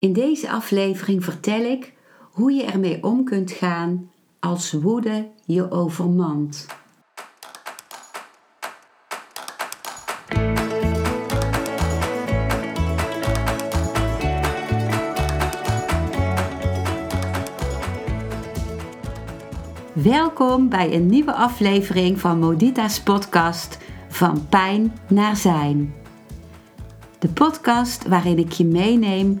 In deze aflevering vertel ik hoe je ermee om kunt gaan als woede je overmand. Welkom bij een nieuwe aflevering van Modita's podcast Van Pijn naar Zijn. De podcast waarin ik je meeneem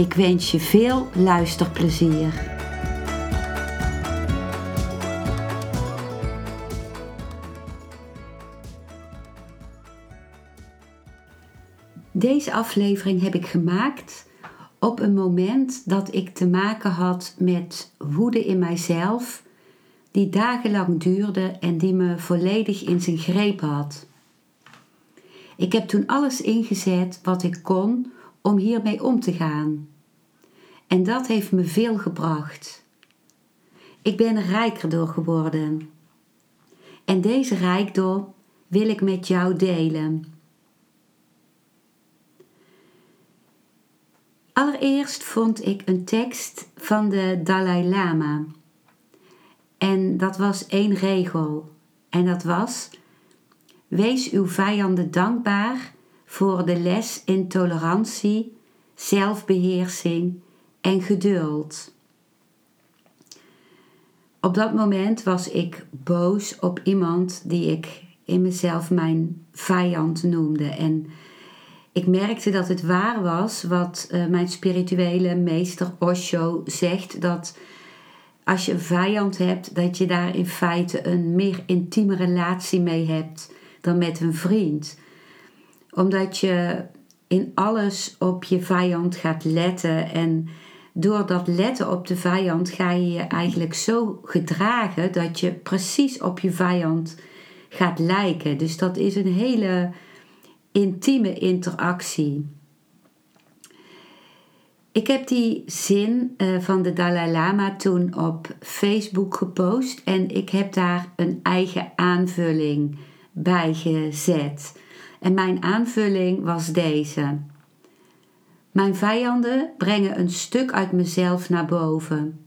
Ik wens je veel luisterplezier. Deze aflevering heb ik gemaakt op een moment dat ik te maken had met woede in mijzelf, die dagenlang duurde en die me volledig in zijn greep had. Ik heb toen alles ingezet wat ik kon om hiermee om te gaan. En dat heeft me veel gebracht. Ik ben er rijker door geworden. En deze rijkdom wil ik met jou delen. Allereerst vond ik een tekst van de Dalai Lama. En dat was één regel. En dat was: Wees uw vijanden dankbaar voor de les in tolerantie, zelfbeheersing en geduld. Op dat moment was ik boos op iemand die ik in mezelf mijn vijand noemde. En ik merkte dat het waar was wat uh, mijn spirituele meester Osho zegt: dat als je een vijand hebt, dat je daar in feite een meer intieme relatie mee hebt dan met een vriend omdat je in alles op je vijand gaat letten. En door dat letten op de vijand ga je je eigenlijk zo gedragen dat je precies op je vijand gaat lijken. Dus dat is een hele intieme interactie. Ik heb die zin uh, van de Dalai Lama toen op Facebook gepost en ik heb daar een eigen aanvulling bij gezet. En mijn aanvulling was deze. Mijn vijanden brengen een stuk uit mezelf naar boven.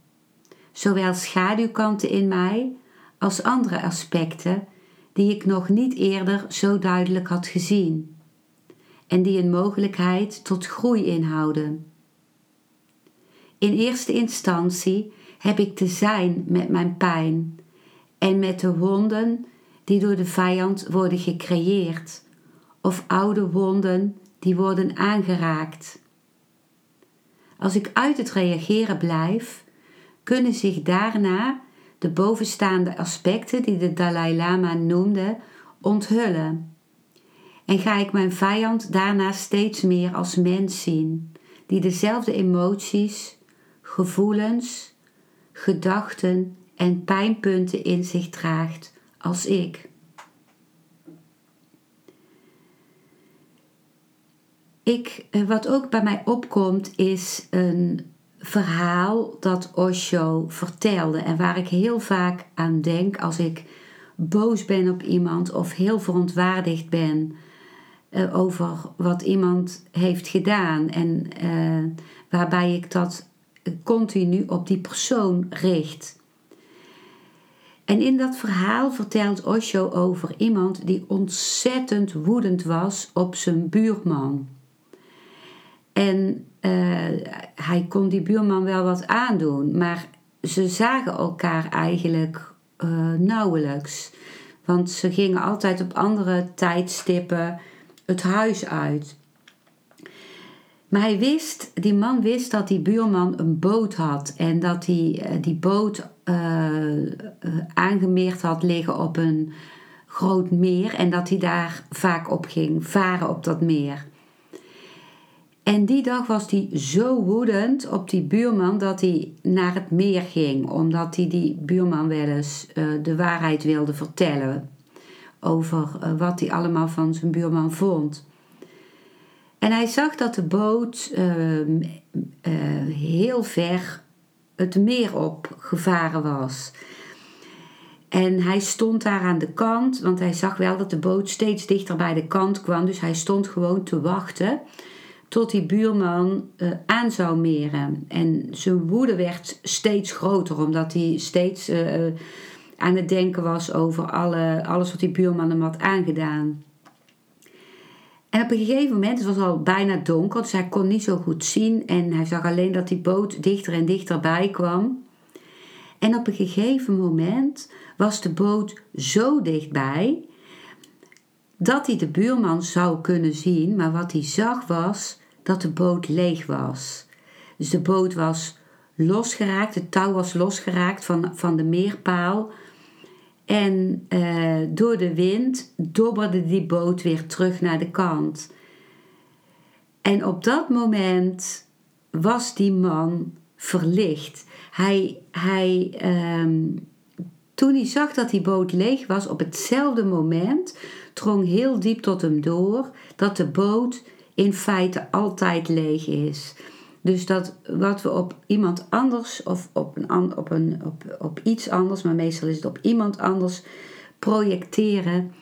Zowel schaduwkanten in mij als andere aspecten die ik nog niet eerder zo duidelijk had gezien en die een mogelijkheid tot groei inhouden. In eerste instantie heb ik te zijn met mijn pijn en met de wonden die door de vijand worden gecreëerd of oude wonden die worden aangeraakt. Als ik uit het reageren blijf, kunnen zich daarna de bovenstaande aspecten die de Dalai Lama noemde onthullen. En ga ik mijn vijand daarna steeds meer als mens zien, die dezelfde emoties, gevoelens, gedachten en pijnpunten in zich draagt als ik. Ik, eh, wat ook bij mij opkomt is een verhaal dat Osho vertelde en waar ik heel vaak aan denk als ik boos ben op iemand of heel verontwaardigd ben uh, over wat iemand heeft gedaan en uh, waarbij ik dat continu op die persoon richt. En in dat verhaal vertelt Osho over iemand die ontzettend woedend was op zijn buurman. En uh, hij kon die buurman wel wat aandoen, maar ze zagen elkaar eigenlijk uh, nauwelijks. Want ze gingen altijd op andere tijdstippen het huis uit. Maar hij wist, die man wist dat die buurman een boot had en dat hij uh, die boot aangemeerd had liggen op een groot meer en dat hij daar vaak op ging varen op dat meer. En die dag was hij zo woedend op die buurman dat hij naar het meer ging, omdat hij die buurman wel eens uh, de waarheid wilde vertellen over uh, wat hij allemaal van zijn buurman vond. En hij zag dat de boot uh, heel ver het meer op gevaren was. En hij stond daar aan de kant, want hij zag wel dat de boot steeds dichter bij de kant kwam. Dus hij stond gewoon te wachten tot die buurman uh, aan zou meren. En zijn woede werd steeds groter, omdat hij steeds uh, aan het denken was over alle, alles wat die buurman hem had aangedaan. En op een gegeven moment, het was al bijna donker, dus hij kon niet zo goed zien. En hij zag alleen dat die boot dichter en dichterbij kwam. En op een gegeven moment was de boot zo dichtbij dat hij de buurman zou kunnen zien. Maar wat hij zag was dat de boot leeg was. Dus de boot was losgeraakt, het touw was losgeraakt van, van de meerpaal. En uh, door de wind dobberde die boot weer terug naar de kant. En op dat moment was die man verlicht. Hij, hij, um, toen hij zag dat die boot leeg was, op hetzelfde moment drong heel diep tot hem door dat de boot in feite altijd leeg is. Dus dat wat we op iemand anders of op, een, op, een, op, op iets anders, maar meestal is het op iemand anders projecteren,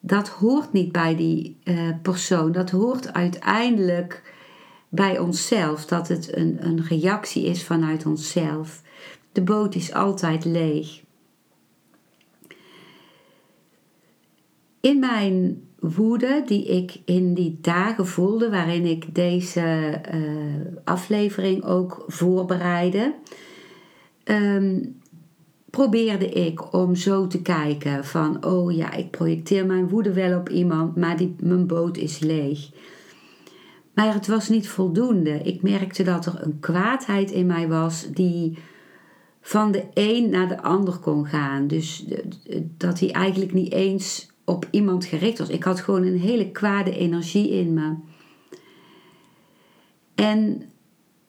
dat hoort niet bij die uh, persoon. Dat hoort uiteindelijk bij onszelf, dat het een, een reactie is vanuit onszelf. De boot is altijd leeg. In mijn woede die ik in die dagen voelde, waarin ik deze uh, aflevering ook voorbereidde, um, probeerde ik om zo te kijken van, oh ja, ik projecteer mijn woede wel op iemand, maar die, mijn boot is leeg. Maar het was niet voldoende. Ik merkte dat er een kwaadheid in mij was die van de een naar de ander kon gaan. Dus dat hij eigenlijk niet eens op iemand gericht was. Ik had gewoon een hele kwade energie in me. En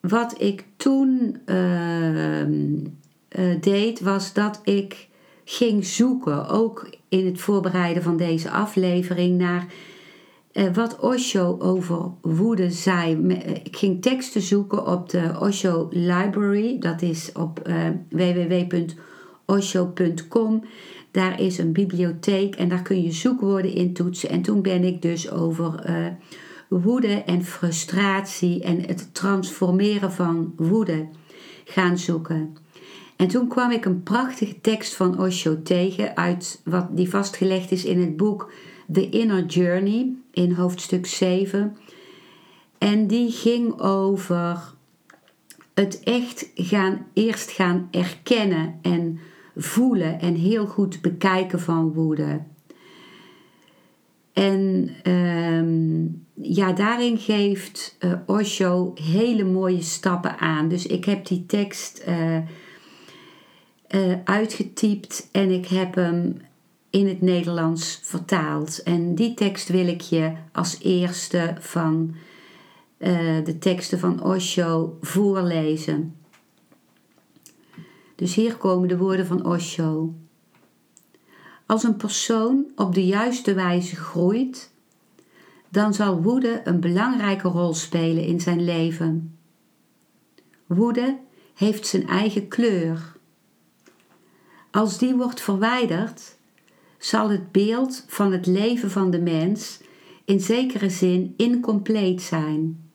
wat ik toen ehm, eh, deed, was dat ik ging zoeken, ook in het voorbereiden van deze aflevering, naar uh, wat Osho over woede zei. Eh, ik ging teksten zoeken op de Osho Library, dat is op www.osho.com. Daar is een bibliotheek en daar kun je zoekwoorden in toetsen. En toen ben ik dus over uh, woede en frustratie en het transformeren van woede gaan zoeken. En toen kwam ik een prachtige tekst van Osho tegen, uit wat die vastgelegd is in het boek The Inner Journey in hoofdstuk 7. En die ging over het echt gaan, eerst gaan erkennen en voelen en heel goed bekijken van woede. En um, ja, daarin geeft uh, Osho hele mooie stappen aan. Dus ik heb die tekst uh, uh, uitgetypt en ik heb hem in het Nederlands vertaald. En die tekst wil ik je als eerste van de teksten van Osho voorlezen. Dus hier komen de woorden van Osho. Als een persoon op de juiste wijze groeit, dan zal woede een belangrijke rol spelen in zijn leven. Woede heeft zijn eigen kleur. Als die wordt verwijderd, zal het beeld van het leven van de mens in zekere zin incompleet zijn.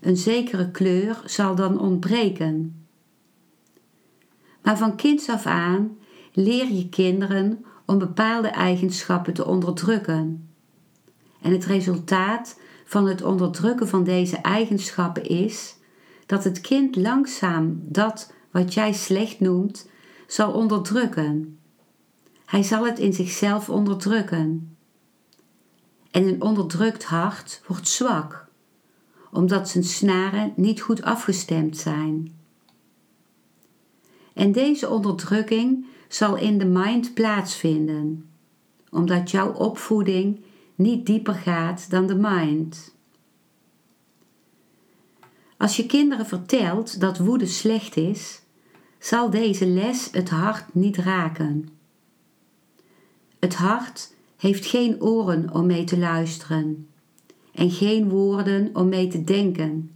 Een zekere kleur zal dan ontbreken. Maar van kinds af aan leer je kinderen om bepaalde eigenschappen te onderdrukken. En het resultaat van het onderdrukken van deze eigenschappen is dat het kind langzaam dat wat jij slecht noemt zal onderdrukken. Hij zal het in zichzelf onderdrukken. En een onderdrukt hart wordt zwak, omdat zijn snaren niet goed afgestemd zijn. En deze onderdrukking zal in de mind plaatsvinden, omdat jouw opvoeding niet dieper gaat dan de mind. Als je kinderen vertelt dat woede slecht is, zal deze les het hart niet raken. Het hart heeft geen oren om mee te luisteren en geen woorden om mee te denken.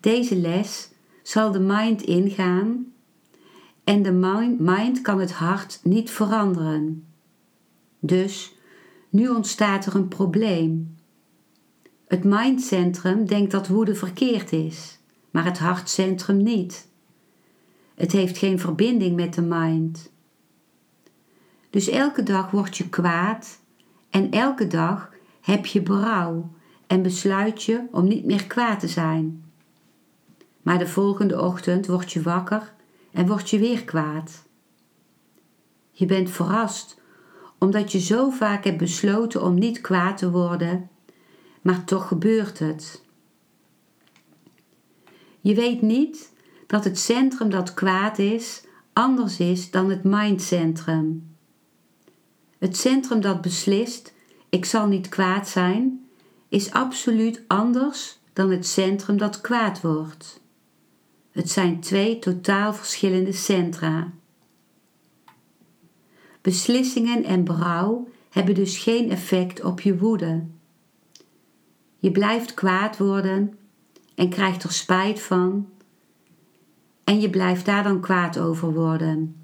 Deze les zal de mind ingaan en de mind kan het hart niet veranderen. Dus nu ontstaat er een probleem. Het mindcentrum denkt dat woede verkeerd is, maar het hartcentrum niet. Het heeft geen verbinding met de mind. Dus elke dag word je kwaad en elke dag heb je berouw en besluit je om niet meer kwaad te zijn. Maar de volgende ochtend word je wakker en word je weer kwaad. Je bent verrast omdat je zo vaak hebt besloten om niet kwaad te worden, maar toch gebeurt het. Je weet niet dat het centrum dat kwaad is anders is dan het mindcentrum. Het centrum dat beslist: ik zal niet kwaad zijn, is absoluut anders dan het centrum dat kwaad wordt. Het zijn twee totaal verschillende centra. Beslissingen en berouw hebben dus geen effect op je woede. Je blijft kwaad worden en krijgt er spijt van en je blijft daar dan kwaad over worden.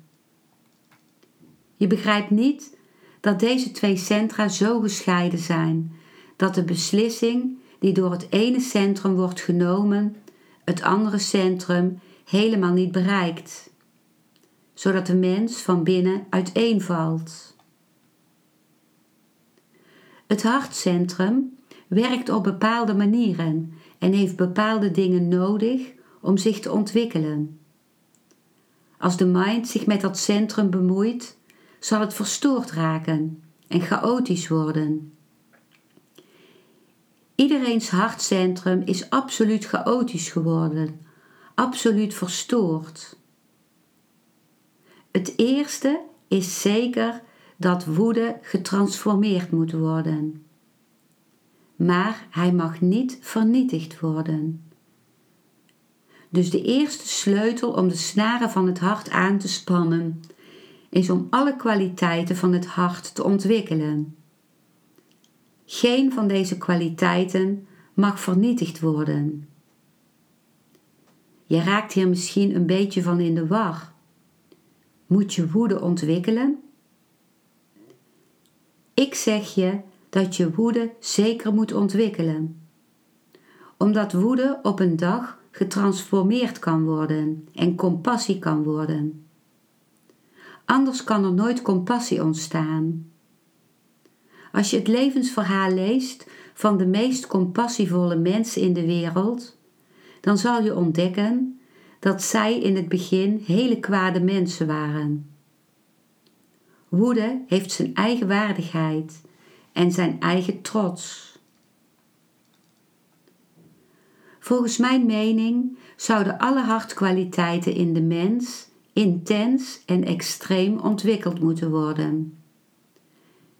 Je begrijpt niet dat deze twee centra zo gescheiden zijn dat de beslissing die door het ene centrum wordt genomen, het andere centrum helemaal niet bereikt, zodat de mens van binnen uiteenvalt. Het hartcentrum werkt op bepaalde manieren en heeft bepaalde dingen nodig om zich te ontwikkelen. Als de mind zich met dat centrum bemoeit, zal het verstoord raken en chaotisch worden. Iedereens hartcentrum is absoluut chaotisch geworden, absoluut verstoord. Het eerste is zeker dat woede getransformeerd moet worden. Maar hij mag niet vernietigd worden. Dus de eerste sleutel om de snaren van het hart aan te spannen is om alle kwaliteiten van het hart te ontwikkelen. Geen van deze kwaliteiten mag vernietigd worden. Je raakt hier misschien een beetje van in de war. Moet je woede ontwikkelen? Ik zeg je dat je woede zeker moet ontwikkelen. Omdat woede op een dag getransformeerd kan worden en compassie kan worden. Anders kan er nooit compassie ontstaan. Als je het levensverhaal leest van de meest compassievolle mensen in de wereld, dan zal je ontdekken dat zij in het begin hele kwade mensen waren. Woede heeft zijn eigen waardigheid en zijn eigen trots. Volgens mijn mening zouden alle hartkwaliteiten in de mens intens en extreem ontwikkeld moeten worden.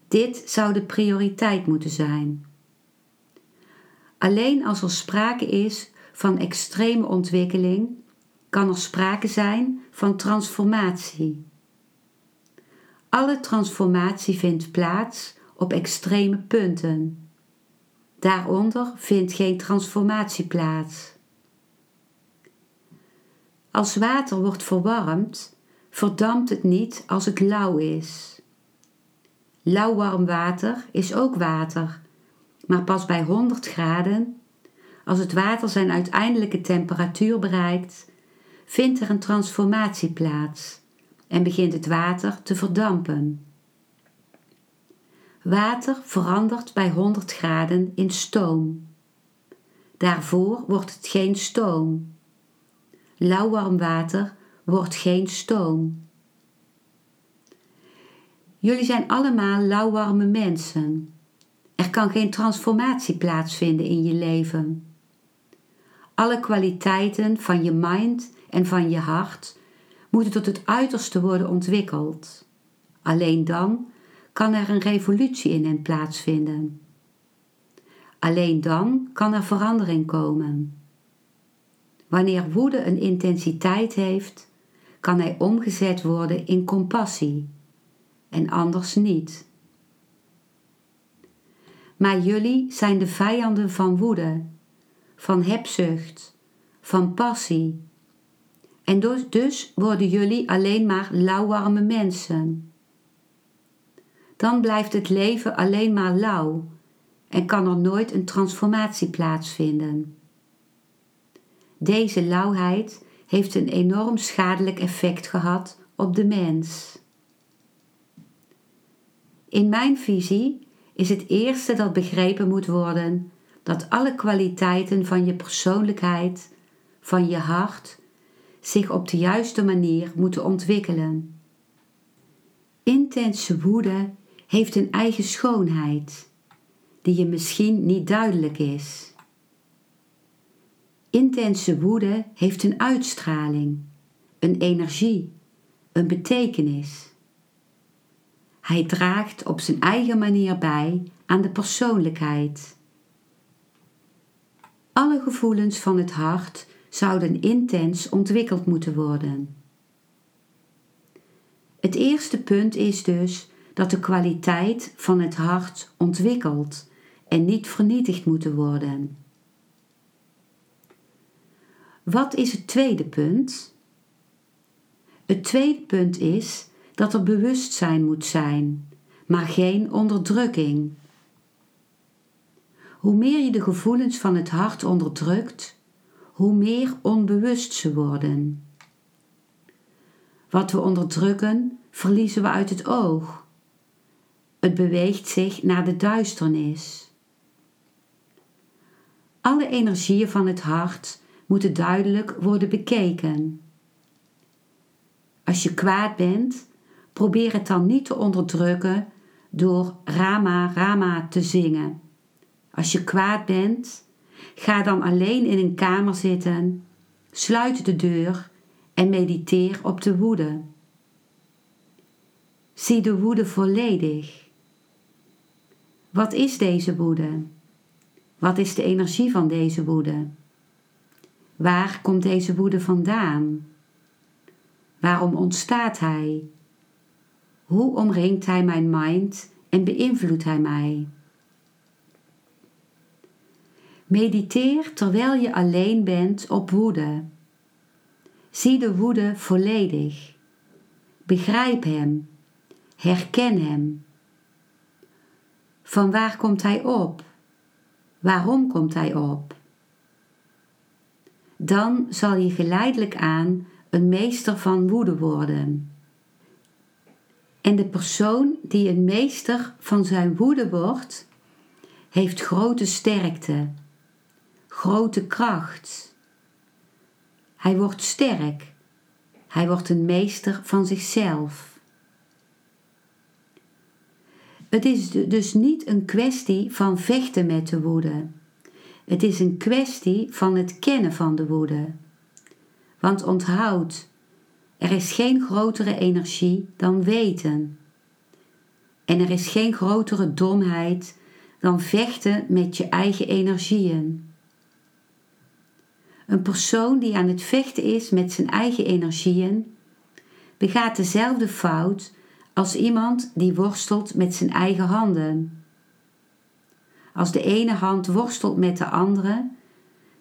Dit zou de prioriteit moeten zijn. Alleen als er sprake is van extreme ontwikkeling, kan er sprake zijn van transformatie. Alle transformatie vindt plaats op extreme punten. Daaronder vindt geen transformatie plaats. Als water wordt verwarmd, verdampt het niet als het lauw is. Lauwwarm water is ook water, maar pas bij 100 graden, als het water zijn uiteindelijke temperatuur bereikt, vindt er een transformatie plaats en begint het water te verdampen. Water verandert bij 100 graden in stoom. Daarvoor wordt het geen stoom. Lauwwarm water wordt geen stoom. Jullie zijn allemaal lauwwarme mensen. Er kan geen transformatie plaatsvinden in je leven. Alle kwaliteiten van je mind en van je hart moeten tot het uiterste worden ontwikkeld. Alleen dan kan er een revolutie in hen plaatsvinden. Alleen dan kan er verandering komen. Wanneer woede een intensiteit heeft, kan hij omgezet worden in compassie en anders niet. Maar jullie zijn de vijanden van woede, van hebzucht, van passie. En dus, dus worden jullie alleen maar lauwarme mensen. Dan blijft het leven alleen maar lauw en kan er nooit een transformatie plaatsvinden. Deze lauwheid heeft een enorm schadelijk effect gehad op de mens. In mijn visie is het eerste dat begrepen moet worden dat alle kwaliteiten van je persoonlijkheid, van je hart, zich op de juiste manier moeten ontwikkelen. Intense woede heeft een eigen schoonheid, die je misschien niet duidelijk is. Intense woede heeft een uitstraling, een energie, een betekenis. Hij draagt op zijn eigen manier bij aan de persoonlijkheid. Alle gevoelens van het hart zouden intens ontwikkeld moeten worden. Het eerste punt is dus dat de kwaliteit van het hart ontwikkelt en niet vernietigd moeten worden. Wat is het tweede punt? Het tweede punt is dat er bewustzijn moet zijn, maar geen onderdrukking. Hoe meer je de gevoelens van het hart onderdrukt, hoe meer onbewust ze worden. Wat we onderdrukken, verliezen we uit het oog. Het beweegt zich naar de duisternis. Alle energieën van het hart moeten duidelijk worden bekeken. Als je kwaad bent, probeer het dan niet te onderdrukken door Rama Rama te zingen. Als je kwaad bent, ga dan alleen in een kamer zitten, sluit de deur en mediteer op de woede. Zie de woede volledig. Wat is deze woede? Wat is de energie van deze woede? Waar komt deze woede vandaan? Waarom ontstaat hij? Hoe omringt hij mijn mind en beïnvloedt hij mij? Mediteer terwijl je alleen bent op woede. Zie de woede volledig. Begrijp hem. Herken hem. Van waar komt hij op? Waarom komt hij op? Dan zal je geleidelijk aan een meester van woede worden. En de persoon die een meester van zijn woede wordt, heeft grote sterkte, grote kracht. Hij wordt sterk. Hij wordt een meester van zichzelf. Het is dus niet een kwestie van vechten met de woede. Het is een kwestie van het kennen van de woede. Want onthoud, er is geen grotere energie dan weten. En er is geen grotere domheid dan vechten met je eigen energieën. Een persoon die aan het vechten is met zijn eigen energieën, begaat dezelfde fout als iemand die worstelt met zijn eigen handen. Als de ene hand worstelt met de andere,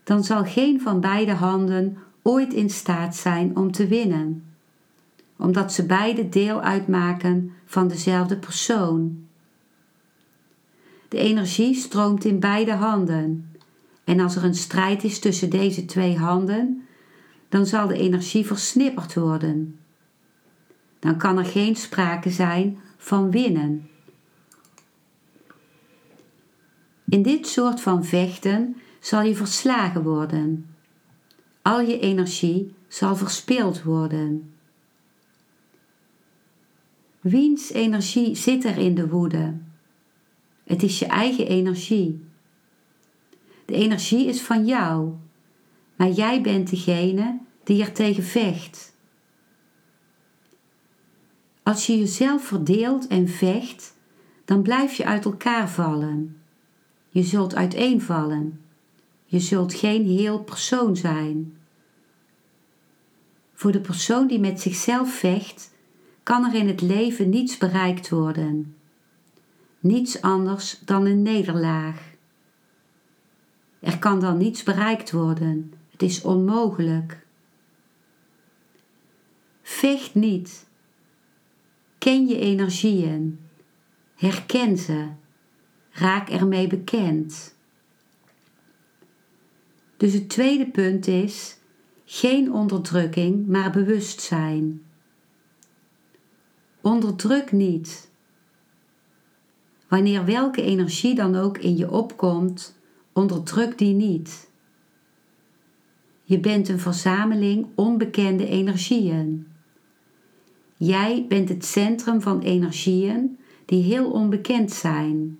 dan zal geen van beide handen ooit in staat zijn om te winnen omdat ze beide deel uitmaken van dezelfde persoon. De energie stroomt in beide handen. En als er een strijd is tussen deze twee handen, dan zal de energie versnipperd worden. Dan kan er geen sprake zijn van winnen. In dit soort van vechten zal je verslagen worden. Al je energie zal verspild worden. Wiens energie zit er in de woede? Het is je eigen energie. De energie is van jou, maar jij bent degene die er tegen vecht. Als je jezelf verdeelt en vecht, dan blijf je uit elkaar vallen. Je zult uiteenvallen. Je zult geen heel persoon zijn. Voor de persoon die met zichzelf vecht, kan er in het leven niets bereikt worden. Niets anders dan een nederlaag. Er kan dan niets bereikt worden. Het is onmogelijk. Vecht niet. Ken je energieën. Herken ze. Raak ermee bekend. Dus het tweede punt is geen onderdrukking, maar bewustzijn. Onderdruk niet. Wanneer welke energie dan ook in je opkomt, onderdruk die niet. Je bent een verzameling onbekende energieën. Jij bent het centrum van energieën die heel onbekend zijn,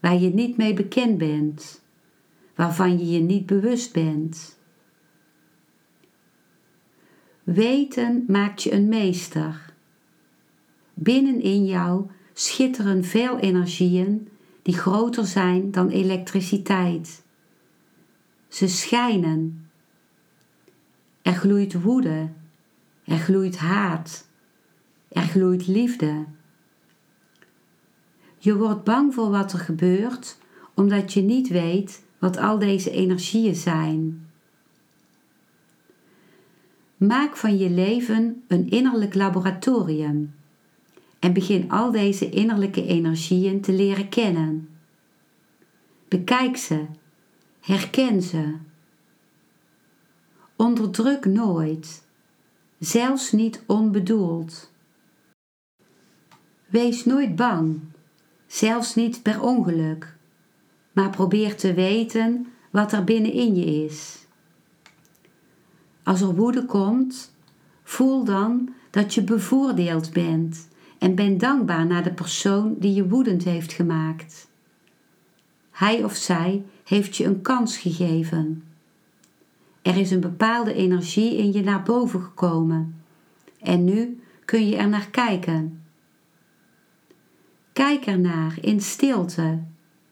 waar je niet mee bekend bent, waarvan je je niet bewust bent. Weten maakt je een meester. Binnenin jou schitteren veel energieën die groter zijn dan elektriciteit. Ze schijnen. Er gloeit woede, er gloeit haat, er gloeit liefde. Je wordt bang voor wat er gebeurt omdat je niet weet wat al deze energieën zijn. Maak van je leven een innerlijk laboratorium en begin al deze innerlijke energieën te leren kennen. Bekijk ze, herken ze. Onderdruk nooit, zelfs niet onbedoeld. Wees nooit bang, zelfs niet per ongeluk, maar probeer te weten wat er binnenin je is. Als er woede komt, voel dan dat je bevoordeeld bent en ben dankbaar naar de persoon die je woedend heeft gemaakt. Hij of zij heeft je een kans gegeven. Er is een bepaalde energie in je naar boven gekomen en nu kun je er naar kijken. Kijk ernaar in stilte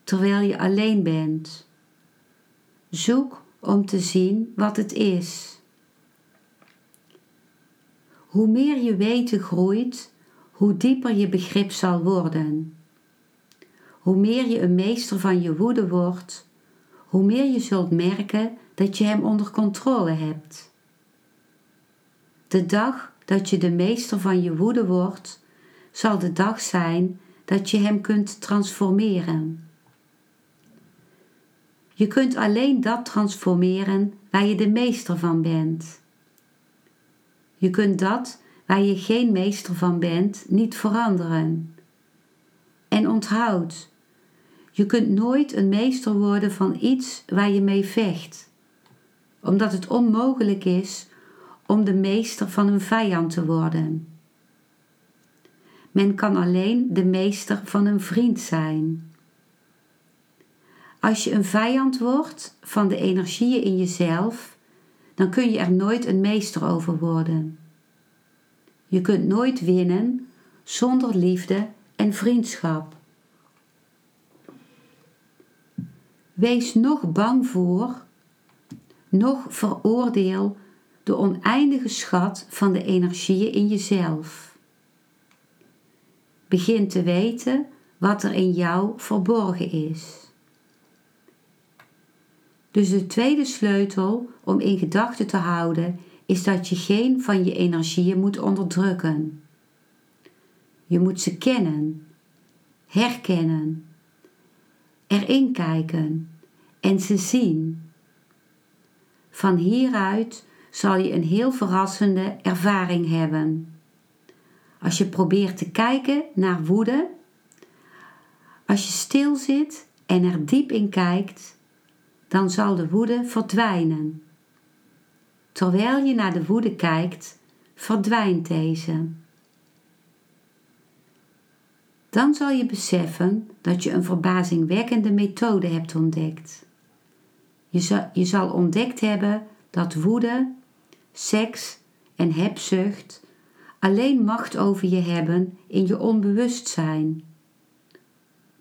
terwijl je alleen bent. Zoek om te zien wat het is. Hoe meer je weten groeit, hoe dieper je begrip zal worden. Hoe meer je een meester van je woede wordt, hoe meer je zult merken dat je hem onder controle hebt. De dag dat je de meester van je woede wordt, zal de dag zijn dat je hem kunt transformeren. Je kunt alleen dat transformeren waar je de meester van bent. Je kunt dat waar je geen meester van bent, niet veranderen. En onthoud, je kunt nooit een meester worden van iets waar je mee vecht, omdat het onmogelijk is om de meester van een vijand te worden. Men kan alleen de meester van een vriend zijn. Als je een vijand wordt van de energieën in jezelf, dan kun je er nooit een meester over worden. Je kunt nooit winnen zonder liefde en vriendschap. Wees nog bang voor, nog veroordeel de oneindige schat van de energieën in jezelf. Begin te weten wat er in jou verborgen is. Dus de tweede sleutel om in gedachten te houden is dat je geen van je energieën moet onderdrukken. Je moet ze kennen, herkennen, erin kijken en ze zien. Van hieruit zal je een heel verrassende ervaring hebben. Als je probeert te kijken naar woede, als je stil zit en er diep in kijkt, dan zal de woede verdwijnen. Terwijl je naar de woede kijkt, verdwijnt deze. Dan zal je beseffen dat je een verbazingwekkende methode hebt ontdekt. Je zal, je zal ontdekt hebben dat woede, seks en hebzucht alleen macht over je hebben in je onbewustzijn.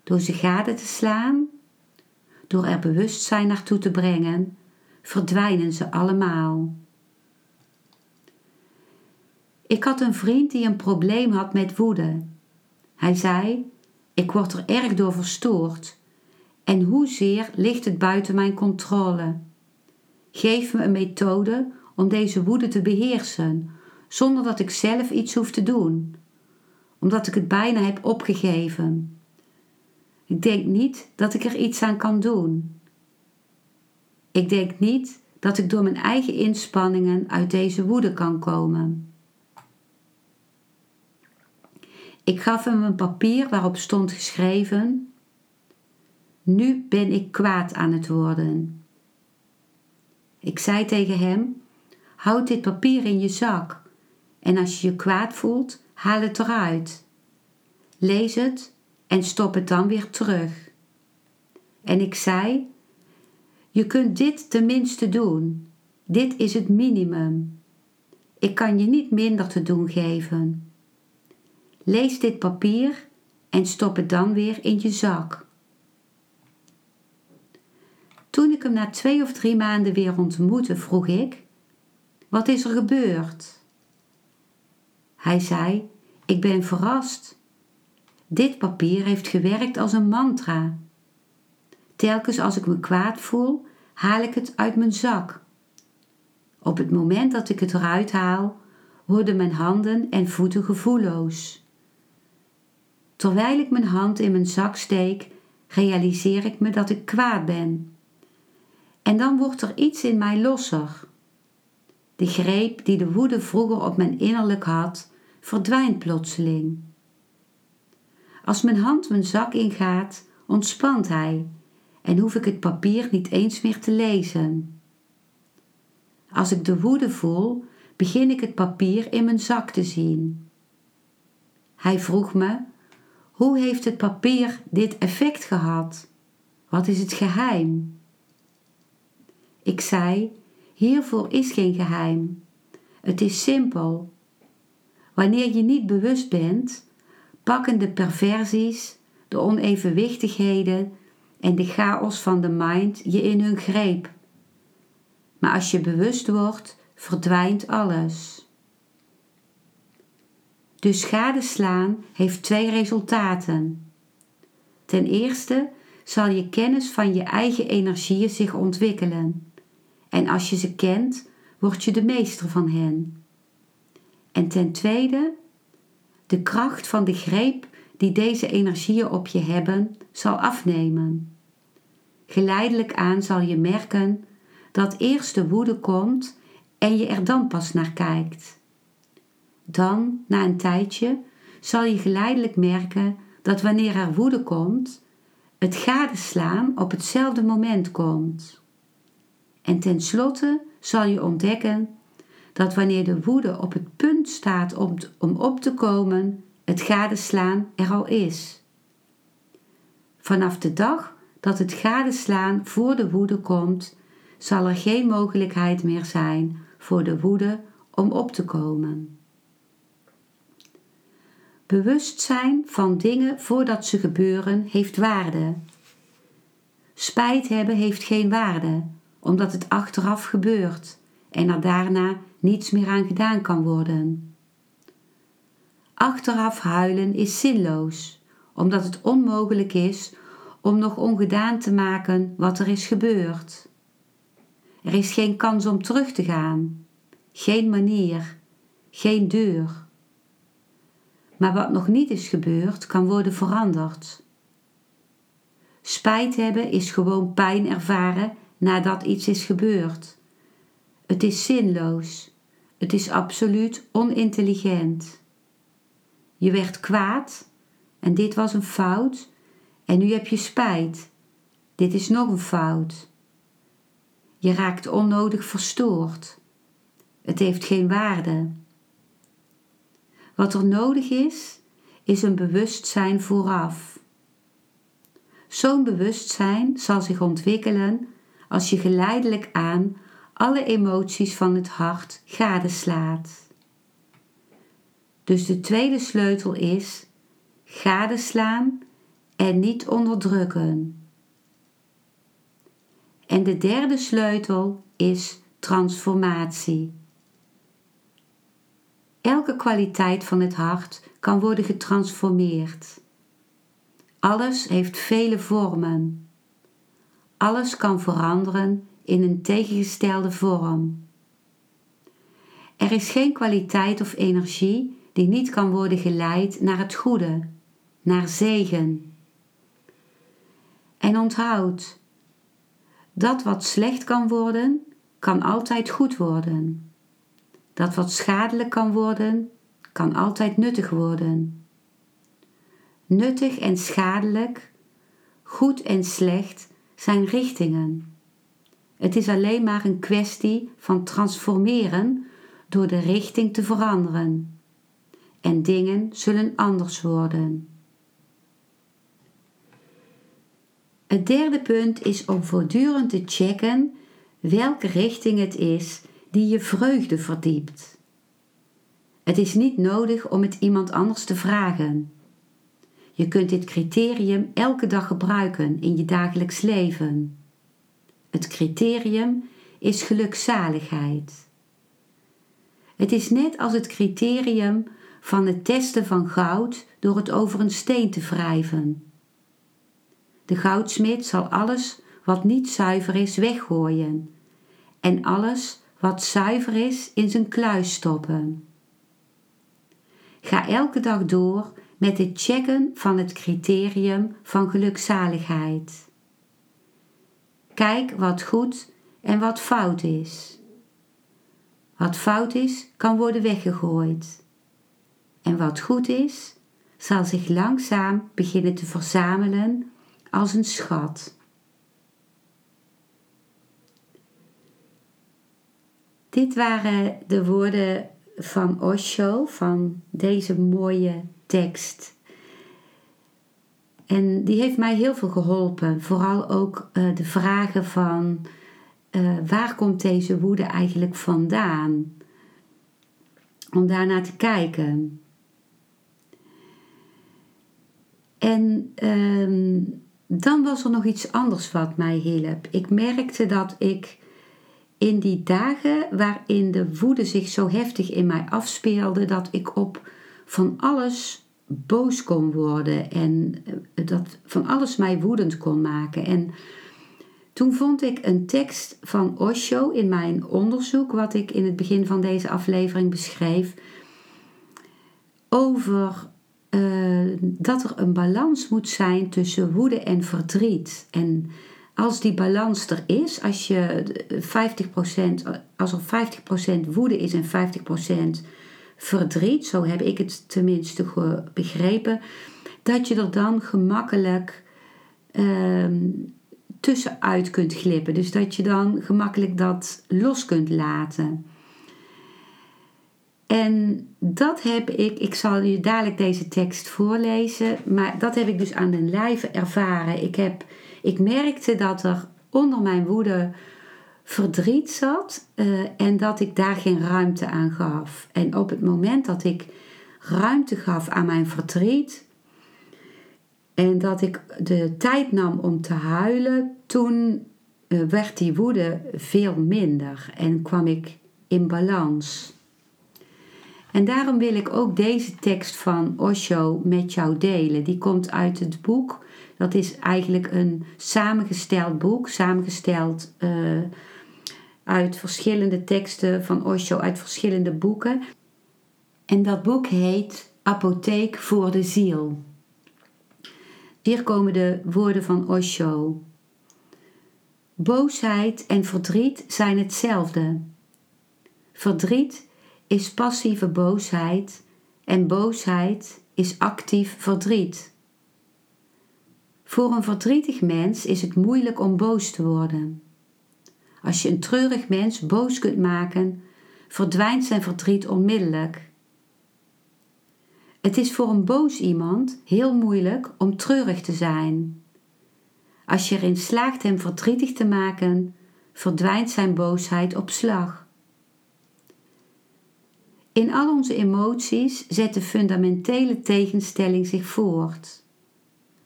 Door ze gade te slaan, door er bewustzijn naartoe te brengen, verdwijnen ze allemaal. Ik had een vriend die een probleem had met woede. Hij zei: Ik word er erg door verstoord. En hoezeer ligt het buiten mijn controle? Geef me een methode om deze woede te beheersen, zonder dat ik zelf iets hoef te doen, omdat ik het bijna heb opgegeven. Ik denk niet dat ik er iets aan kan doen. Ik denk niet dat ik door mijn eigen inspanningen uit deze woede kan komen. Ik gaf hem een papier waarop stond geschreven: Nu ben ik kwaad aan het worden. Ik zei tegen hem: Houd dit papier in je zak en als je je kwaad voelt, haal het eruit. Lees het en stop het dan weer terug. En ik zei: Je kunt dit tenminste doen. Dit is het minimum. Ik kan je niet minder te doen geven. Lees dit papier en stop het dan weer in je zak. Toen ik hem na twee of drie maanden weer ontmoette, vroeg ik: Wat is er gebeurd? Hij zei: Ik ben verrast. Dit papier heeft gewerkt als een mantra. Telkens als ik me kwaad voel, haal ik het uit mijn zak. Op het moment dat ik het eruit haal, worden mijn handen en voeten gevoelloos. Terwijl ik mijn hand in mijn zak steek, realiseer ik me dat ik kwaad ben. En dan wordt er iets in mij losser. De greep die de woede vroeger op mijn innerlijk had, verdwijnt plotseling. Als mijn hand mijn zak ingaat, ontspant hij en hoef ik het papier niet eens meer te lezen. Als ik de woede voel, begin ik het papier in mijn zak te zien. Hij vroeg me: Hoe heeft het papier dit effect gehad? Wat is het geheim? Ik zei: Hiervoor is geen geheim. Het is simpel. Wanneer je niet bewust bent, pakken de perversies, de onevenwichtigheden en de chaos van de mind je in hun greep. Maar als je bewust wordt, verdwijnt alles. Dus gadeslaan heeft twee resultaten. Ten eerste zal je kennis van je eigen energieën zich ontwikkelen. En als je ze kent, word je de meester van hen. En ten tweede, de kracht van de greep die deze energieën op je hebben, zal afnemen. Geleidelijk aan zal je merken dat eerst de woede komt en je er dan pas naar kijkt. Dan, na een tijdje, zal je geleidelijk merken dat wanneer er woede komt, het gadeslaan op hetzelfde moment komt. En tenslotte zal je ontdekken dat wanneer de woede op het punt staat om, om op te komen, het gadeslaan er al is. Vanaf de dag dat het gadeslaan voor de woede komt, zal er geen mogelijkheid meer zijn voor de woede om op te komen. Bewustzijn van dingen voordat ze gebeuren heeft waarde. Spijt hebben heeft geen waarde, omdat het achteraf gebeurt en er daarna niets meer aan gedaan kan worden. Achteraf huilen is zinloos, omdat het onmogelijk is om nog ongedaan te maken wat er is gebeurd. Er is geen kans om terug te gaan, geen manier, geen deur. Maar wat nog niet is gebeurd, kan worden veranderd. Spijt hebben is gewoon pijn ervaren nadat iets is gebeurd. Het is zinloos. Het is absoluut onintelligent. Je werd kwaad en dit was een fout en nu heb je spijt. Dit is nog een fout. Je raakt onnodig verstoord. Het heeft geen waarde. Wat er nodig is, is een bewustzijn vooraf. Zo'n bewustzijn zal zich ontwikkelen als je geleidelijk aan alle emoties van het hart gadeslaat. Dus de tweede sleutel is gadeslaan en niet onderdrukken. En de derde sleutel is transformatie. Elke kwaliteit van het hart kan worden getransformeerd. Alles heeft vele vormen. Alles kan veranderen in een tegengestelde vorm. Er is geen kwaliteit of energie die niet kan worden geleid naar het goede, naar zegen. En onthoud, dat wat slecht kan worden, kan altijd goed worden. Dat wat schadelijk kan worden, kan altijd nuttig worden. Nuttig en schadelijk, goed en slecht zijn richtingen. Het is alleen maar een kwestie van transformeren door de richting te veranderen. En dingen zullen anders worden. Het derde punt is om voortdurend te checken welke richting het is die je vreugde verdiept. Het is niet nodig om het iemand anders te vragen. Je kunt dit criterium elke dag gebruiken in je dagelijks leven. Het criterium is gelukzaligheid. Het is net als het criterium van het testen van goud door het over een steen te wrijven. De goudsmid zal alles wat niet zuiver is weggooien en alles wat zuiver is in zijn kluis stoppen. Ga elke dag door met het checken van het criterium van gelukzaligheid. Kijk wat goed en wat fout is. Wat fout is, kan worden weggegooid. En wat goed is, zal zich langzaam beginnen te verzamelen als een schat. Dit waren de woorden van Osho, van deze mooie tekst. En die heeft mij heel veel geholpen. Vooral ook uh, de vragen van uh, waar komt deze woede eigenlijk vandaan? Om daarnaar te kijken. En uh, dan was er nog iets anders wat mij hielp. Ik merkte dat ik in die dagen waarin de woede zich zo heftig in mij afspeelde, dat ik op van alles boos kon worden en eh, dat van alles mij woedend kon maken. En toen vond ik een tekst van Osho in mijn onderzoek, wat ik in het begin van deze aflevering beschreef, over uh, dat er een balans moet zijn tussen woede en verdriet. En als die balans er is, als, je 50%, als er 50% woede is en 50% verdriet, zo heb ik het tenminste begrepen, dat je er dan gemakkelijk uh, tussenuit kunt glippen. Dus dat je dan gemakkelijk dat los kunt laten. En dat heb ik, ik zal je dadelijk deze tekst voorlezen, maar dat heb ik dus aan den lijve ervaren. Ik, heb, ik merkte dat er onder mijn woede verdriet zat uh, en dat ik daar geen ruimte aan gaf. En op het moment dat ik ruimte gaf aan mijn verdriet en dat ik de tijd nam om te huilen, toen uh, werd die woede veel minder en kwam ik in balans. En daarom wil ik ook deze tekst van Osho met jou delen. Die komt uit het boek. Dat is eigenlijk een samengesteld boek, samengesteld uh, uit verschillende teksten van Osho, uit verschillende boeken. En dat boek heet Apotheek voor de Ziel. Hier komen de woorden van Osho. Boosheid en verdriet zijn hetzelfde. Verdriet is passieve boosheid en boosheid is actief verdriet. Voor een verdrietig mens is het moeilijk om boos te worden. Als je een treurig mens boos kunt maken, verdwijnt zijn verdriet onmiddellijk. Het is voor een boos iemand heel moeilijk om treurig te zijn. Als je erin slaagt hem verdrietig te maken, verdwijnt zijn boosheid op slag. In al onze emoties zet de fundamentele tegenstelling zich voort.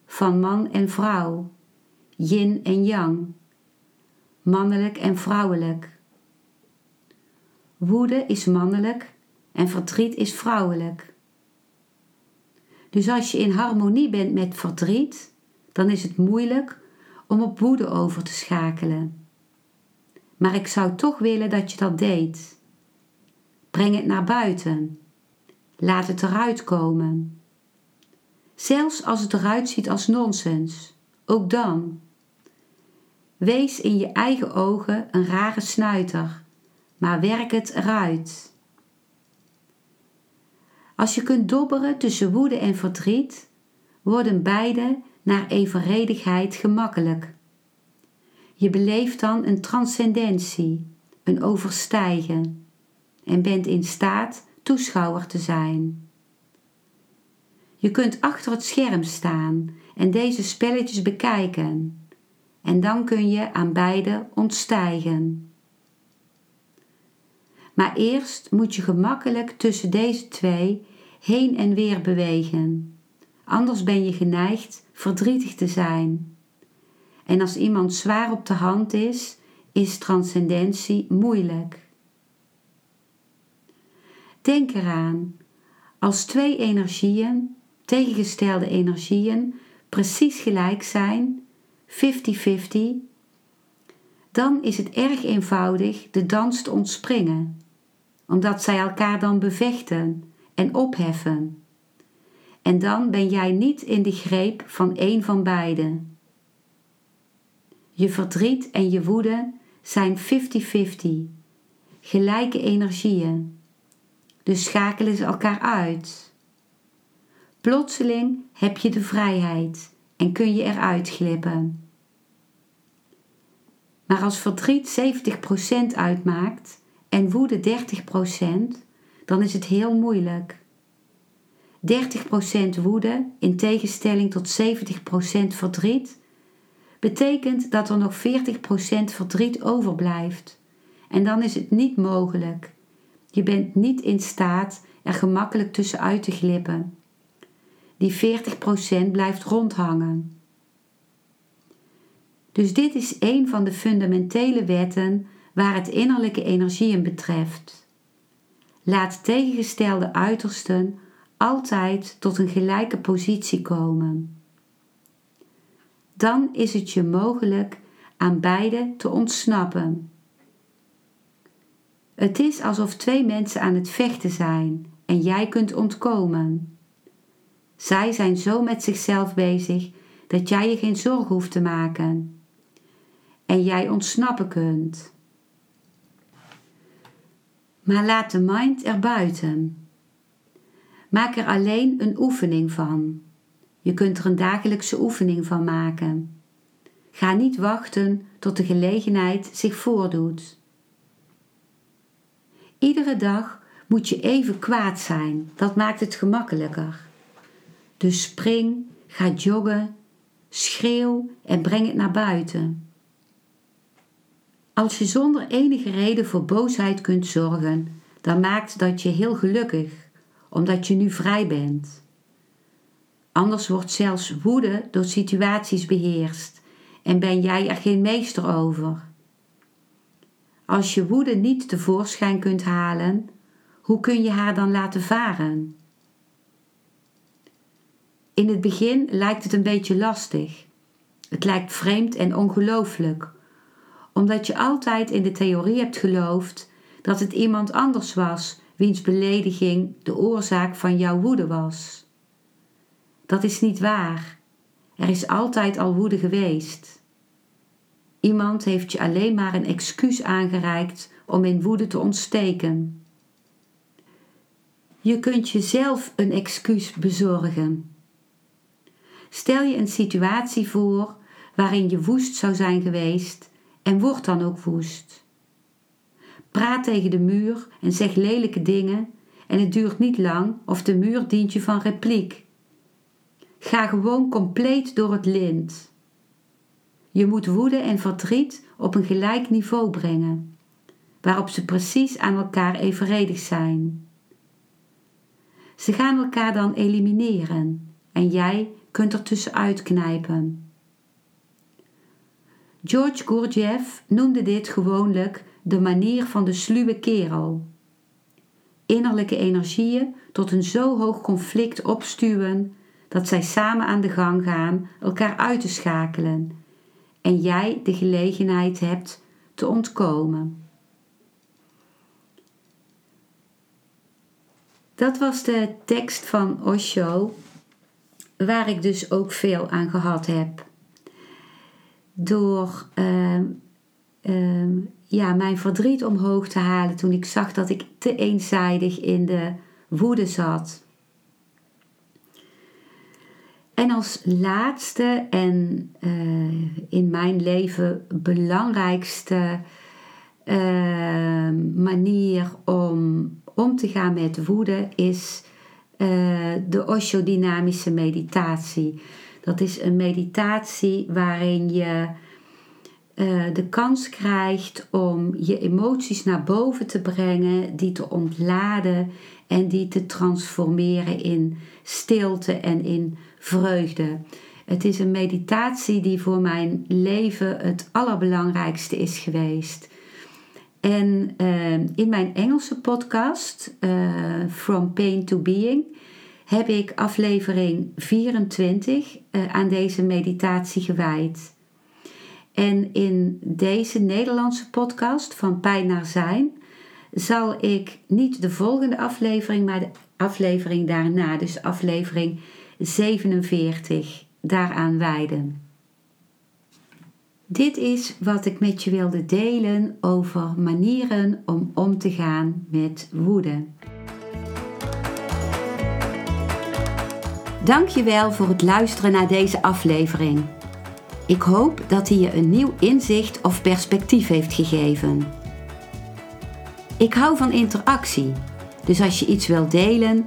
Van man en vrouw, yin en yang. mannelijk en vrouwelijk. Woede is mannelijk en verdriet is vrouwelijk. Dus als je in harmonie bent met verdriet, dan is het moeilijk om op woede over te schakelen. Maar ik zou toch willen dat je dat deed. Breng het naar buiten. Laat het eruit komen. Zelfs als het eruit ziet als nonsens, ook dan. Wees in je eigen ogen een rare snuiter, maar werk het eruit. Als je kunt dobberen tussen woede en verdriet, worden beide naar evenredigheid gemakkelijk. Je beleeft dan een transcendentie, een overstijgen en bent in staat toeschouwer te zijn. Je kunt achter het scherm staan en deze spelletjes bekijken en dan kun je aan beide ontstijgen. Maar eerst moet je gemakkelijk tussen deze twee heen en weer bewegen. Anders ben je geneigd verdrietig te zijn. En als iemand zwaar op de hand is, is transcendentie moeilijk. Denk eraan, als twee energieën, tegengestelde energieën, precies gelijk zijn, 50-50, dan is het erg eenvoudig de dans te ontspringen, omdat zij elkaar dan bevechten en opheffen. En dan ben jij niet in de greep van één van beiden. Je verdriet en je woede zijn 50-50, gelijke energieën. Dus schakelen ze elkaar uit. Plotseling heb je de vrijheid en kun je eruit glippen. Maar als verdriet 70% uitmaakt en woede 30%, dan is het heel moeilijk. 30% woede in tegenstelling tot 70% verdriet betekent dat er nog 40% verdriet overblijft. En dan is het niet mogelijk. Je bent niet in staat er gemakkelijk tussenuit te glippen. Die 40% blijft rondhangen. Dus dit is een van de fundamentele wetten waar het innerlijke energieën betreft. Laat tegengestelde uitersten altijd tot een gelijke positie komen. Dan is het je mogelijk aan beide te ontsnappen. Het is alsof twee mensen aan het vechten zijn en jij kunt ontkomen. Zij zijn zo met zichzelf bezig dat jij je geen zorgen hoeft te maken en jij ontsnappen kunt. Maar laat de mind erbuiten. Maak er alleen een oefening van. Je kunt er een dagelijkse oefening van maken. Ga niet wachten tot de gelegenheid zich voordoet. Iedere dag moet je even kwaad zijn, dat maakt het gemakkelijker. Dus spring, ga joggen, schreeuw en breng het naar buiten. Als je zonder enige reden voor boosheid kunt zorgen, dan maakt dat je heel gelukkig, omdat je nu vrij bent. Anders wordt zelfs woede door situaties beheerst en ben jij er geen meester over. Als je woede niet tevoorschijn kunt halen, hoe kun je haar dan laten varen? In het begin lijkt het een beetje lastig. Het lijkt vreemd en ongelooflijk, omdat je altijd in de theorie hebt geloofd dat het iemand anders was wiens belediging de oorzaak van jouw woede was. Dat is niet waar. Er is altijd al woede geweest. Iemand heeft je alleen maar een excuus aangereikt om in woede te ontsteken. Je kunt jezelf een excuus bezorgen. Stel je een situatie voor waarin je woest zou zijn geweest en word dan ook woest. Praat tegen de muur en zeg lelijke dingen en het duurt niet lang of de muur dient je van repliek. Ga gewoon compleet door het lint. Je moet woede en verdriet op een gelijk niveau brengen, waarop ze precies aan elkaar evenredig zijn. Ze gaan elkaar dan elimineren en jij kunt er tussenuit knijpen. George Gurdjieff noemde dit gewoonlijk de manier van de sluwe kerel. Innerlijke energieën tot een zo hoog conflict opstuwen dat zij samen aan de gang gaan elkaar uit te schakelen en jij de gelegenheid hebt te ontkomen. Dat was de tekst van Osho, waar ik dus ook veel aan gehad heb. Door uh, uh, ja, mijn verdriet omhoog te halen toen ik zag dat ik te eenzijdig in de woede zat. En als laatste en uh, in mijn leven belangrijkste uh, manier om om te gaan met woede is uh, de Osho-dynamische meditatie. Dat is een meditatie waarin je de kans krijgt om je emoties naar boven te brengen, die te ontladen en die te transformeren in stilte en in vreugde. Het is een meditatie die voor mijn leven het allerbelangrijkste is geweest. En uh, in mijn Engelse podcast, uh, From Pain to Being, heb ik aflevering 24 uh, aan deze meditatie gewijd. En in deze Nederlandse podcast, Van Pijn naar Zijn, zal ik niet de volgende aflevering, maar de aflevering daarna, dus aflevering 47, daaraan wijden. Dit is wat ik met je wilde delen over manieren om om te gaan met woede. Dankjewel voor het luisteren naar deze aflevering. Ik hoop dat hij je een nieuw inzicht of perspectief heeft gegeven. Ik hou van interactie, dus als je iets wilt delen,